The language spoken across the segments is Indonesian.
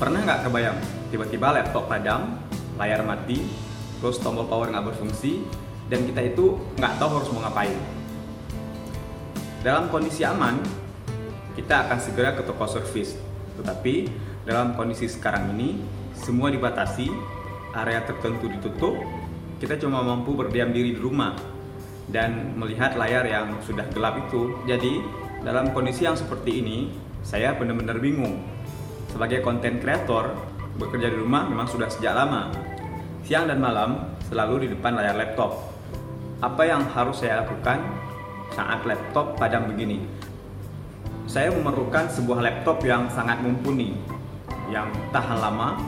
Pernah nggak kebayang tiba-tiba laptop padam, layar mati, terus tombol power nggak berfungsi, dan kita itu nggak tahu harus mau ngapain. Dalam kondisi aman, kita akan segera ke toko servis. Tetapi dalam kondisi sekarang ini, semua dibatasi, area tertentu ditutup, kita cuma mampu berdiam diri di rumah dan melihat layar yang sudah gelap itu. Jadi, dalam kondisi yang seperti ini, saya benar-benar bingung sebagai konten kreator, bekerja di rumah memang sudah sejak lama. Siang dan malam selalu di depan layar laptop. Apa yang harus saya lakukan saat laptop padam begini? Saya memerlukan sebuah laptop yang sangat mumpuni, yang tahan lama,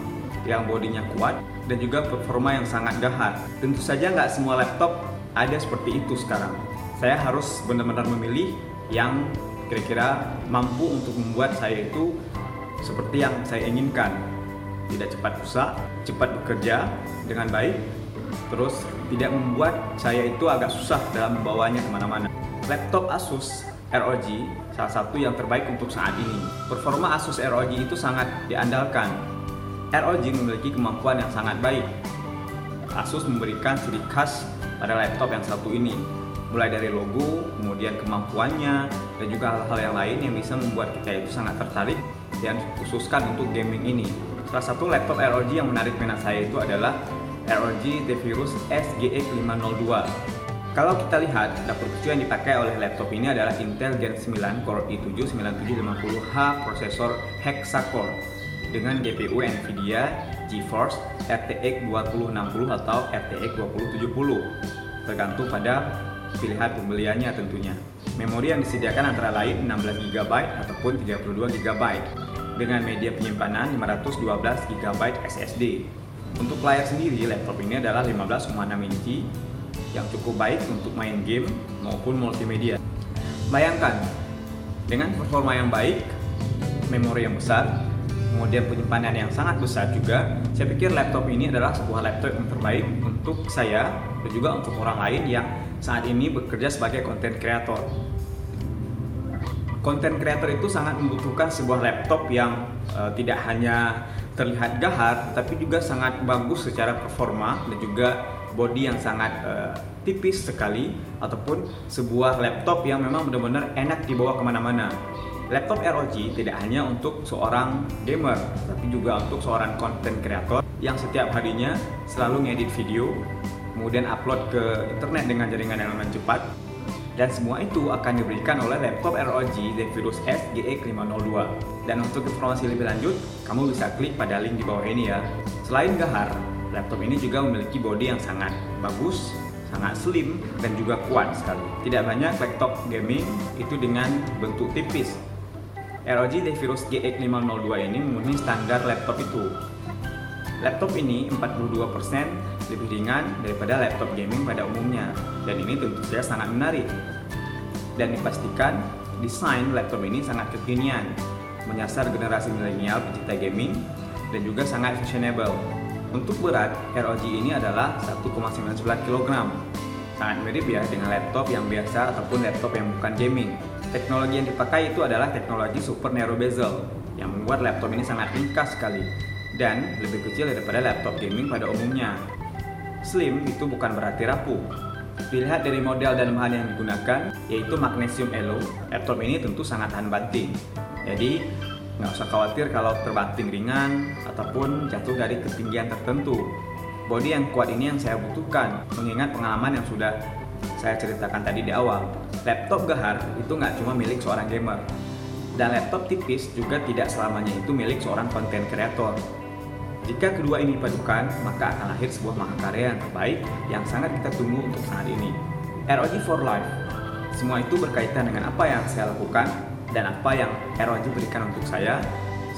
yang bodinya kuat, dan juga performa yang sangat gahar. Tentu saja nggak semua laptop ada seperti itu sekarang. Saya harus benar-benar memilih yang kira-kira mampu untuk membuat saya itu seperti yang saya inginkan. Tidak cepat rusak, cepat bekerja dengan baik, terus tidak membuat saya itu agak susah dalam membawanya ke mana-mana. Laptop Asus ROG salah satu yang terbaik untuk saat ini. Performa Asus ROG itu sangat diandalkan. ROG memiliki kemampuan yang sangat baik. Asus memberikan ciri khas pada laptop yang satu ini, mulai dari logo, kemudian kemampuannya, dan juga hal-hal yang lain yang bisa membuat kita itu sangat tertarik dan khususkan untuk gaming ini. Salah satu laptop ROG yang menarik minat saya itu adalah ROG Zephyrus SGX 502. Kalau kita lihat, dapur kecil yang dipakai oleh laptop ini adalah Intel Gen 9 Core i7 9750H prosesor hexa-core dengan GPU Nvidia GeForce RTX 2060 atau RTX 2070 tergantung pada pilihan pembeliannya tentunya. Memori yang disediakan antara lain 16 GB ataupun 32 GB dengan media penyimpanan 512 GB SSD. Untuk layar sendiri, laptop ini adalah 15,6 inci yang cukup baik untuk main game maupun multimedia. Bayangkan, dengan performa yang baik, memori yang besar, kemudian penyimpanan yang sangat besar juga, saya pikir laptop ini adalah sebuah laptop yang terbaik untuk saya dan juga untuk orang lain yang saat ini bekerja sebagai content creator. Content creator itu sangat membutuhkan sebuah laptop yang uh, tidak hanya terlihat gahar, tapi juga sangat bagus secara performa dan juga body yang sangat uh, tipis sekali ataupun sebuah laptop yang memang benar-benar enak dibawa ke mana-mana. Laptop ROG tidak hanya untuk seorang gamer, tapi juga untuk seorang content creator yang setiap harinya selalu ngedit video, kemudian upload ke internet dengan jaringan yang aman cepat, dan semua itu akan diberikan oleh laptop ROG Zephyrus S GX 502. Dan untuk informasi lebih lanjut, kamu bisa klik pada link di bawah ini ya. Selain gahar, laptop ini juga memiliki bodi yang sangat bagus, sangat slim, dan juga kuat sekali. Tidak banyak laptop gaming itu dengan bentuk tipis, ROG Zephyrus GX 502 ini memenuhi standar laptop itu. Laptop ini 42% lebih ringan daripada laptop gaming pada umumnya dan ini tentu saja sangat menarik. Dan dipastikan desain laptop ini sangat kekinian, menyasar generasi milenial pecinta gaming dan juga sangat fashionable. Untuk berat, ROG ini adalah 1,99 kg. Sangat mirip ya dengan laptop yang biasa ataupun laptop yang bukan gaming. Teknologi yang dipakai itu adalah teknologi super narrow bezel yang membuat laptop ini sangat ringkas sekali dan lebih kecil daripada laptop gaming pada umumnya. Slim itu bukan berarti rapuh. Dilihat dari model dan bahan yang digunakan, yaitu magnesium elo, laptop ini tentu sangat tahan banting. Jadi, nggak usah khawatir kalau terbanting ringan ataupun jatuh dari ketinggian tertentu. Bodi yang kuat ini yang saya butuhkan, mengingat pengalaman yang sudah saya ceritakan tadi di awal. Laptop gahar itu nggak cuma milik seorang gamer. Dan laptop tipis juga tidak selamanya itu milik seorang konten kreator. Jika kedua ini dipadukan, maka akan lahir sebuah mahakarya yang terbaik yang sangat kita tunggu untuk saat ini. ROG for Life. Semua itu berkaitan dengan apa yang saya lakukan dan apa yang ROG berikan untuk saya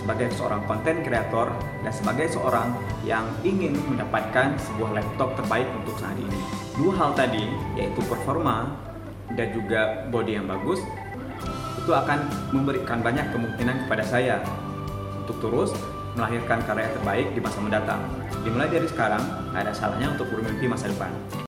sebagai seorang konten kreator dan sebagai seorang yang ingin mendapatkan sebuah laptop terbaik untuk saat ini. Dua hal tadi, yaitu performa dan juga body yang bagus, itu akan memberikan banyak kemungkinan kepada saya untuk terus melahirkan karya terbaik di masa mendatang. Dimulai dari sekarang, ada salahnya untuk bermimpi masa depan.